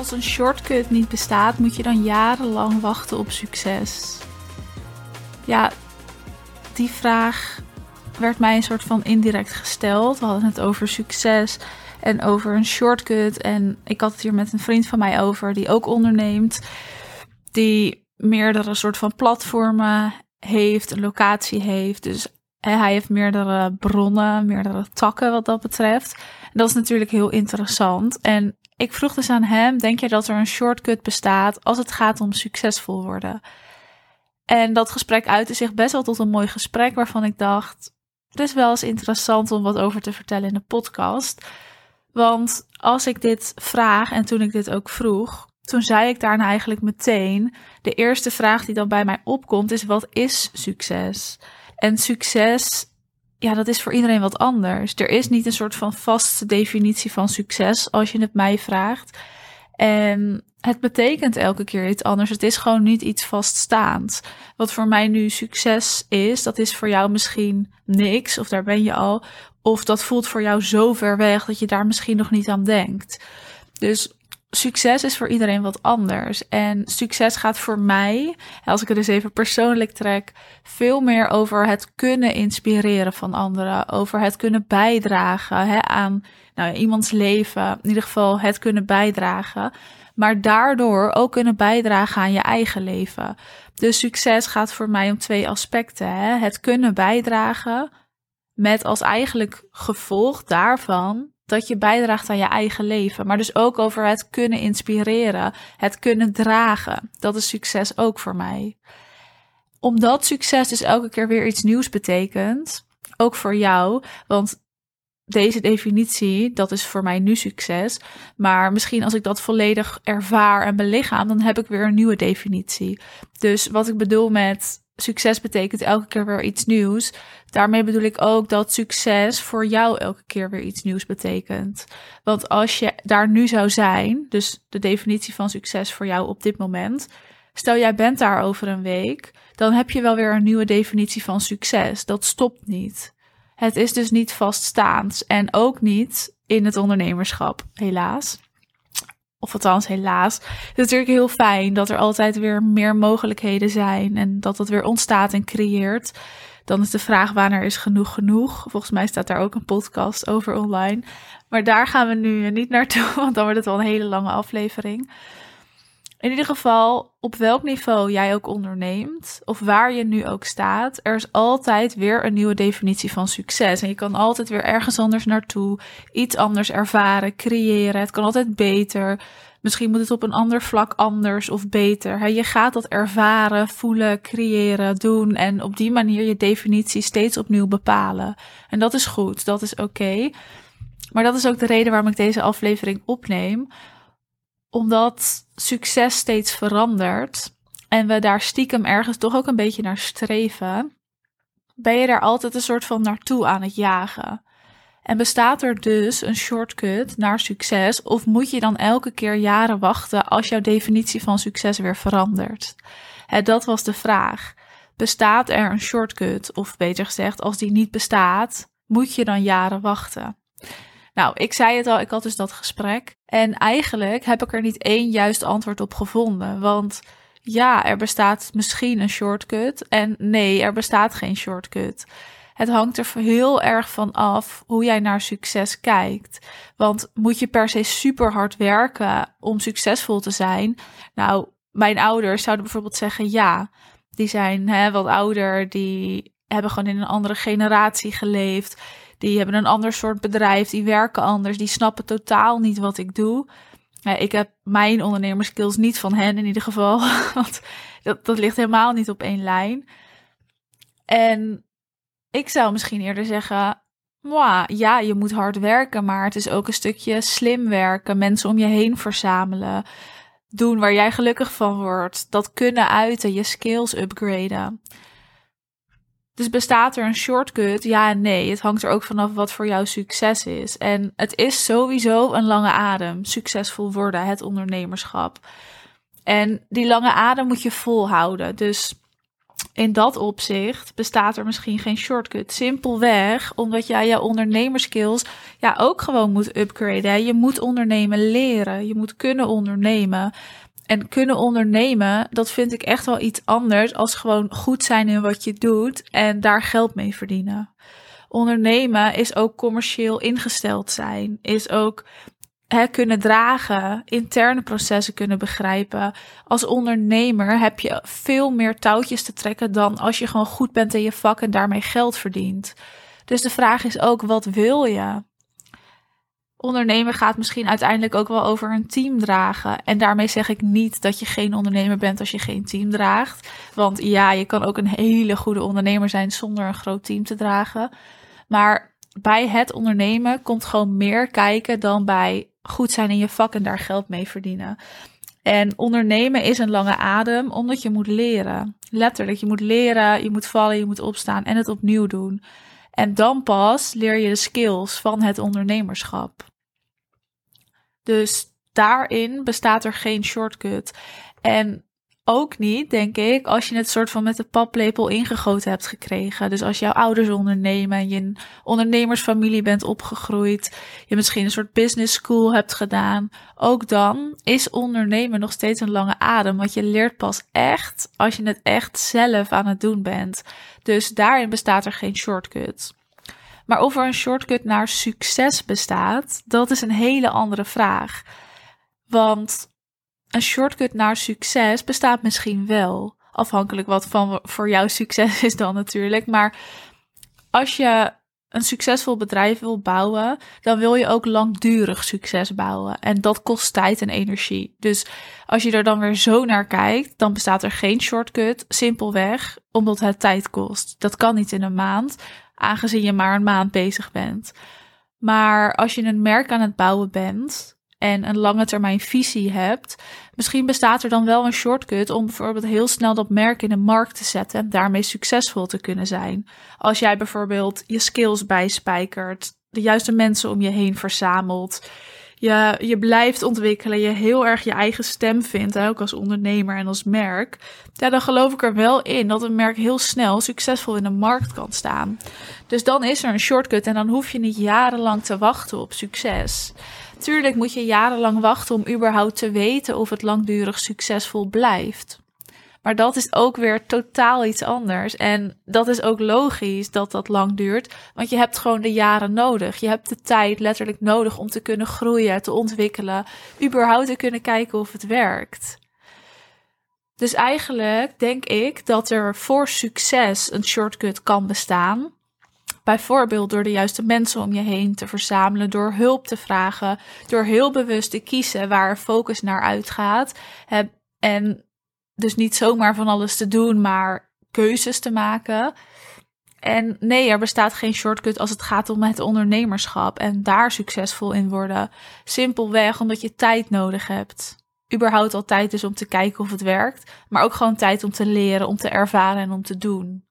Als een shortcut niet bestaat, moet je dan jarenlang wachten op succes? Ja, die vraag werd mij een soort van indirect gesteld. We hadden het over succes en over een shortcut. En ik had het hier met een vriend van mij over, die ook onderneemt. Die meerdere soort van platformen heeft, een locatie heeft. Dus hij heeft meerdere bronnen, meerdere takken wat dat betreft. En dat is natuurlijk heel interessant. En ik vroeg dus aan hem: denk je dat er een shortcut bestaat als het gaat om succesvol worden? En dat gesprek uitte zich best wel tot een mooi gesprek waarvan ik dacht: het is wel eens interessant om wat over te vertellen in de podcast. Want als ik dit vraag en toen ik dit ook vroeg, toen zei ik daarna eigenlijk meteen: de eerste vraag die dan bij mij opkomt is: wat is succes? En succes, ja, dat is voor iedereen wat anders. Er is niet een soort van vaste definitie van succes als je het mij vraagt. En het betekent elke keer iets anders. Het is gewoon niet iets vaststaands. Wat voor mij nu succes is, dat is voor jou misschien niks, of daar ben je al. Of dat voelt voor jou zo ver weg dat je daar misschien nog niet aan denkt. Dus succes is voor iedereen wat anders. En succes gaat voor mij, als ik het dus even persoonlijk trek, veel meer over het kunnen inspireren van anderen. Over het kunnen bijdragen hè, aan nou, iemands leven. In ieder geval het kunnen bijdragen. Maar daardoor ook kunnen bijdragen aan je eigen leven. Dus succes gaat voor mij om twee aspecten. Hè? Het kunnen bijdragen. Met als eigenlijk gevolg daarvan dat je bijdraagt aan je eigen leven. Maar dus ook over het kunnen inspireren, het kunnen dragen. Dat is succes ook voor mij. Omdat succes dus elke keer weer iets nieuws betekent, ook voor jou, want deze definitie, dat is voor mij nu succes. Maar misschien als ik dat volledig ervaar en belichaam, dan heb ik weer een nieuwe definitie. Dus wat ik bedoel met succes betekent elke keer weer iets nieuws. Daarmee bedoel ik ook dat succes voor jou elke keer weer iets nieuws betekent. Want als je daar nu zou zijn, dus de definitie van succes voor jou op dit moment, stel jij bent daar over een week, dan heb je wel weer een nieuwe definitie van succes. Dat stopt niet. Het is dus niet vaststaand en ook niet in het ondernemerschap, helaas of althans helaas, het is natuurlijk heel fijn dat er altijd weer meer mogelijkheden zijn en dat dat weer ontstaat en creëert. Dan is de vraag wanneer is genoeg genoeg? Volgens mij staat daar ook een podcast over online. Maar daar gaan we nu niet naartoe, want dan wordt het wel een hele lange aflevering. In ieder geval, op welk niveau jij ook onderneemt, of waar je nu ook staat, er is altijd weer een nieuwe definitie van succes. En je kan altijd weer ergens anders naartoe, iets anders ervaren, creëren. Het kan altijd beter. Misschien moet het op een ander vlak anders of beter. Je gaat dat ervaren, voelen, creëren, doen en op die manier je definitie steeds opnieuw bepalen. En dat is goed, dat is oké. Maar dat is ook de reden waarom ik deze aflevering opneem omdat succes steeds verandert en we daar stiekem ergens toch ook een beetje naar streven, ben je daar altijd een soort van naartoe aan het jagen. En bestaat er dus een shortcut naar succes of moet je dan elke keer jaren wachten als jouw definitie van succes weer verandert? dat was de vraag. Bestaat er een shortcut of beter gezegd, als die niet bestaat, moet je dan jaren wachten? Nou, ik zei het al, ik had dus dat gesprek. En eigenlijk heb ik er niet één juist antwoord op gevonden. Want ja, er bestaat misschien een shortcut. En nee, er bestaat geen shortcut. Het hangt er heel erg van af hoe jij naar succes kijkt. Want moet je per se super hard werken om succesvol te zijn? Nou, mijn ouders zouden bijvoorbeeld zeggen ja. Die zijn hè, wat ouder, die hebben gewoon in een andere generatie geleefd. Die hebben een ander soort bedrijf, die werken anders, die snappen totaal niet wat ik doe. ik heb mijn ondernemerskills niet van hen in ieder geval, want dat, dat ligt helemaal niet op één lijn. En ik zou misschien eerder zeggen, ja, je moet hard werken, maar het is ook een stukje slim werken, mensen om je heen verzamelen, doen waar jij gelukkig van wordt, dat kunnen uiten, je skills upgraden. Dus bestaat er een shortcut? Ja en nee. Het hangt er ook vanaf wat voor jou succes is. En het is sowieso een lange adem. Succesvol worden, het ondernemerschap. En die lange adem moet je volhouden. Dus in dat opzicht bestaat er misschien geen shortcut. Simpelweg omdat jij je ondernemerskills ja, ook gewoon moet upgraden. Je moet ondernemen leren. Je moet kunnen ondernemen. En kunnen ondernemen, dat vind ik echt wel iets anders als gewoon goed zijn in wat je doet en daar geld mee verdienen. Ondernemen is ook commercieel ingesteld zijn, is ook hè, kunnen dragen, interne processen kunnen begrijpen. Als ondernemer heb je veel meer touwtjes te trekken dan als je gewoon goed bent in je vak en daarmee geld verdient. Dus de vraag is ook, wat wil je? Ondernemen gaat misschien uiteindelijk ook wel over een team dragen. En daarmee zeg ik niet dat je geen ondernemer bent als je geen team draagt. Want ja, je kan ook een hele goede ondernemer zijn zonder een groot team te dragen. Maar bij het ondernemen komt gewoon meer kijken dan bij goed zijn in je vak en daar geld mee verdienen. En ondernemen is een lange adem, omdat je moet leren. Letterlijk, je moet leren, je moet vallen, je moet opstaan en het opnieuw doen. En dan pas leer je de skills van het ondernemerschap. Dus daarin bestaat er geen shortcut. En ook niet, denk ik, als je het soort van met de paplepel ingegoten hebt gekregen. Dus als jouw ouders ondernemen en je een ondernemersfamilie bent opgegroeid, je misschien een soort business school hebt gedaan, ook dan is ondernemen nog steeds een lange adem. Want je leert pas echt als je het echt zelf aan het doen bent. Dus daarin bestaat er geen shortcut. Maar of er een shortcut naar succes bestaat, dat is een hele andere vraag. Want een shortcut naar succes bestaat misschien wel. Afhankelijk wat van voor jou succes is dan natuurlijk. Maar als je een succesvol bedrijf wil bouwen, dan wil je ook langdurig succes bouwen. En dat kost tijd en energie. Dus als je er dan weer zo naar kijkt, dan bestaat er geen shortcut. Simpelweg omdat het tijd kost. Dat kan niet in een maand, aangezien je maar een maand bezig bent. Maar als je een merk aan het bouwen bent, en een lange termijn visie hebt, misschien bestaat er dan wel een shortcut om bijvoorbeeld heel snel dat merk in de markt te zetten en daarmee succesvol te kunnen zijn. Als jij bijvoorbeeld je skills bijspijkert, de juiste mensen om je heen verzamelt, je, je blijft ontwikkelen, je heel erg je eigen stem vindt, ook als ondernemer en als merk, ja, dan geloof ik er wel in dat een merk heel snel succesvol in de markt kan staan. Dus dan is er een shortcut en dan hoef je niet jarenlang te wachten op succes. Tuurlijk moet je jarenlang wachten om überhaupt te weten of het langdurig succesvol blijft. Maar dat is ook weer totaal iets anders. En dat is ook logisch dat dat lang duurt. Want je hebt gewoon de jaren nodig. Je hebt de tijd letterlijk nodig om te kunnen groeien, te ontwikkelen. überhaupt te kunnen kijken of het werkt. Dus eigenlijk denk ik dat er voor succes een shortcut kan bestaan. Bijvoorbeeld door de juiste mensen om je heen te verzamelen, door hulp te vragen, door heel bewust te kiezen waar focus naar uitgaat. En dus niet zomaar van alles te doen, maar keuzes te maken. En nee, er bestaat geen shortcut als het gaat om het ondernemerschap en daar succesvol in worden. Simpelweg omdat je tijd nodig hebt. Überhaupt al tijd is om te kijken of het werkt, maar ook gewoon tijd om te leren, om te ervaren en om te doen.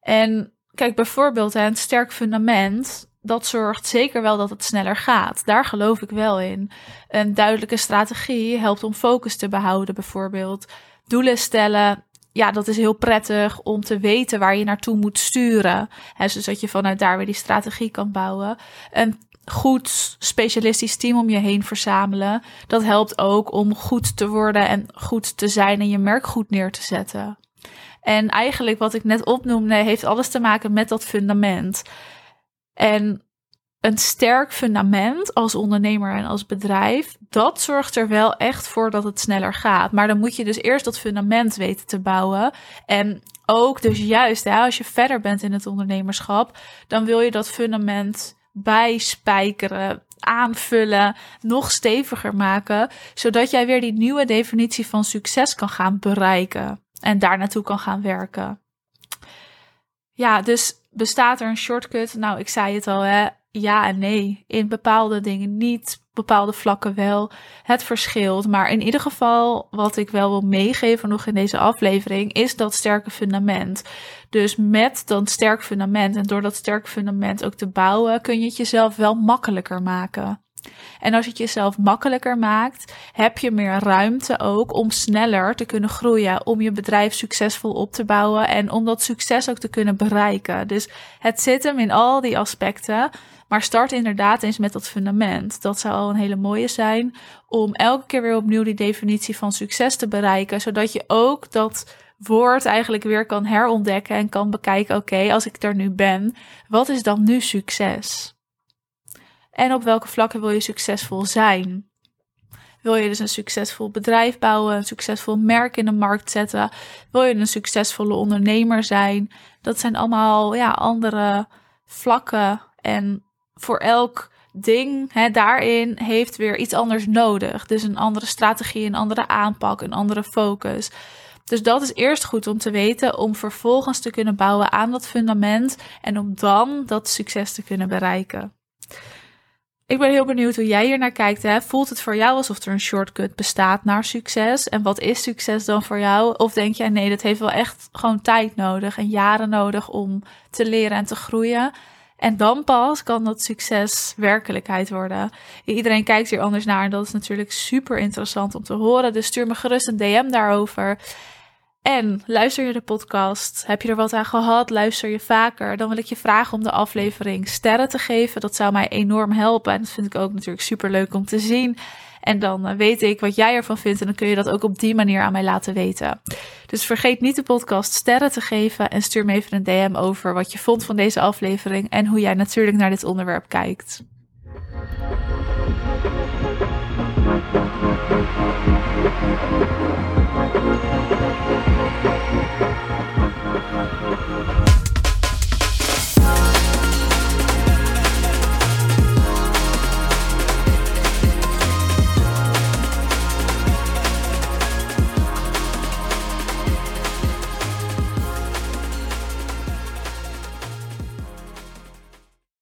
En Kijk, bijvoorbeeld een sterk fundament, dat zorgt zeker wel dat het sneller gaat. Daar geloof ik wel in. Een duidelijke strategie helpt om focus te behouden, bijvoorbeeld. Doelen stellen, ja, dat is heel prettig om te weten waar je naartoe moet sturen. Hè, zodat je vanuit daar weer die strategie kan bouwen. Een goed specialistisch team om je heen verzamelen. Dat helpt ook om goed te worden en goed te zijn en je merk goed neer te zetten. En eigenlijk wat ik net opnoemde, heeft alles te maken met dat fundament. En een sterk fundament als ondernemer en als bedrijf, dat zorgt er wel echt voor dat het sneller gaat. Maar dan moet je dus eerst dat fundament weten te bouwen. En ook dus juist, hè, als je verder bent in het ondernemerschap, dan wil je dat fundament bijspijkeren, aanvullen, nog steviger maken, zodat jij weer die nieuwe definitie van succes kan gaan bereiken en daar naartoe kan gaan werken. Ja, dus bestaat er een shortcut? Nou, ik zei het al, hè? ja en nee. In bepaalde dingen niet, bepaalde vlakken wel. Het verschilt. Maar in ieder geval, wat ik wel wil meegeven nog in deze aflevering, is dat sterke fundament. Dus met dat sterk fundament en door dat sterk fundament ook te bouwen, kun je het jezelf wel makkelijker maken. En als je het jezelf makkelijker maakt, heb je meer ruimte ook om sneller te kunnen groeien, om je bedrijf succesvol op te bouwen en om dat succes ook te kunnen bereiken. Dus het zit hem in al die aspecten. Maar start inderdaad eens met dat fundament. Dat zou al een hele mooie zijn om elke keer weer opnieuw die definitie van succes te bereiken, zodat je ook dat woord eigenlijk weer kan herontdekken en kan bekijken: oké, als ik er nu ben, wat is dan nu succes? En op welke vlakken wil je succesvol zijn? Wil je dus een succesvol bedrijf bouwen, een succesvol merk in de markt zetten? Wil je een succesvolle ondernemer zijn? Dat zijn allemaal ja, andere vlakken. En voor elk ding hè, daarin heeft weer iets anders nodig. Dus een andere strategie, een andere aanpak, een andere focus. Dus dat is eerst goed om te weten, om vervolgens te kunnen bouwen aan dat fundament en om dan dat succes te kunnen bereiken. Ik ben heel benieuwd hoe jij hier naar kijkt. Hè? Voelt het voor jou alsof er een shortcut bestaat naar succes? En wat is succes dan voor jou? Of denk jij nee, dat heeft wel echt gewoon tijd nodig en jaren nodig om te leren en te groeien? En dan pas kan dat succes werkelijkheid worden. Iedereen kijkt hier anders naar en dat is natuurlijk super interessant om te horen. Dus stuur me gerust een DM daarover. En luister je de podcast? Heb je er wat aan gehad? Luister je vaker? Dan wil ik je vragen om de aflevering sterren te geven. Dat zou mij enorm helpen. En dat vind ik ook natuurlijk super leuk om te zien. En dan eh, weet ik wat jij ervan vindt. En dan kun je dat ook op die manier aan mij laten weten. Dus vergeet niet de podcast sterren te geven. En stuur me even een DM over wat je vond van deze aflevering. En hoe jij natuurlijk naar dit onderwerp kijkt.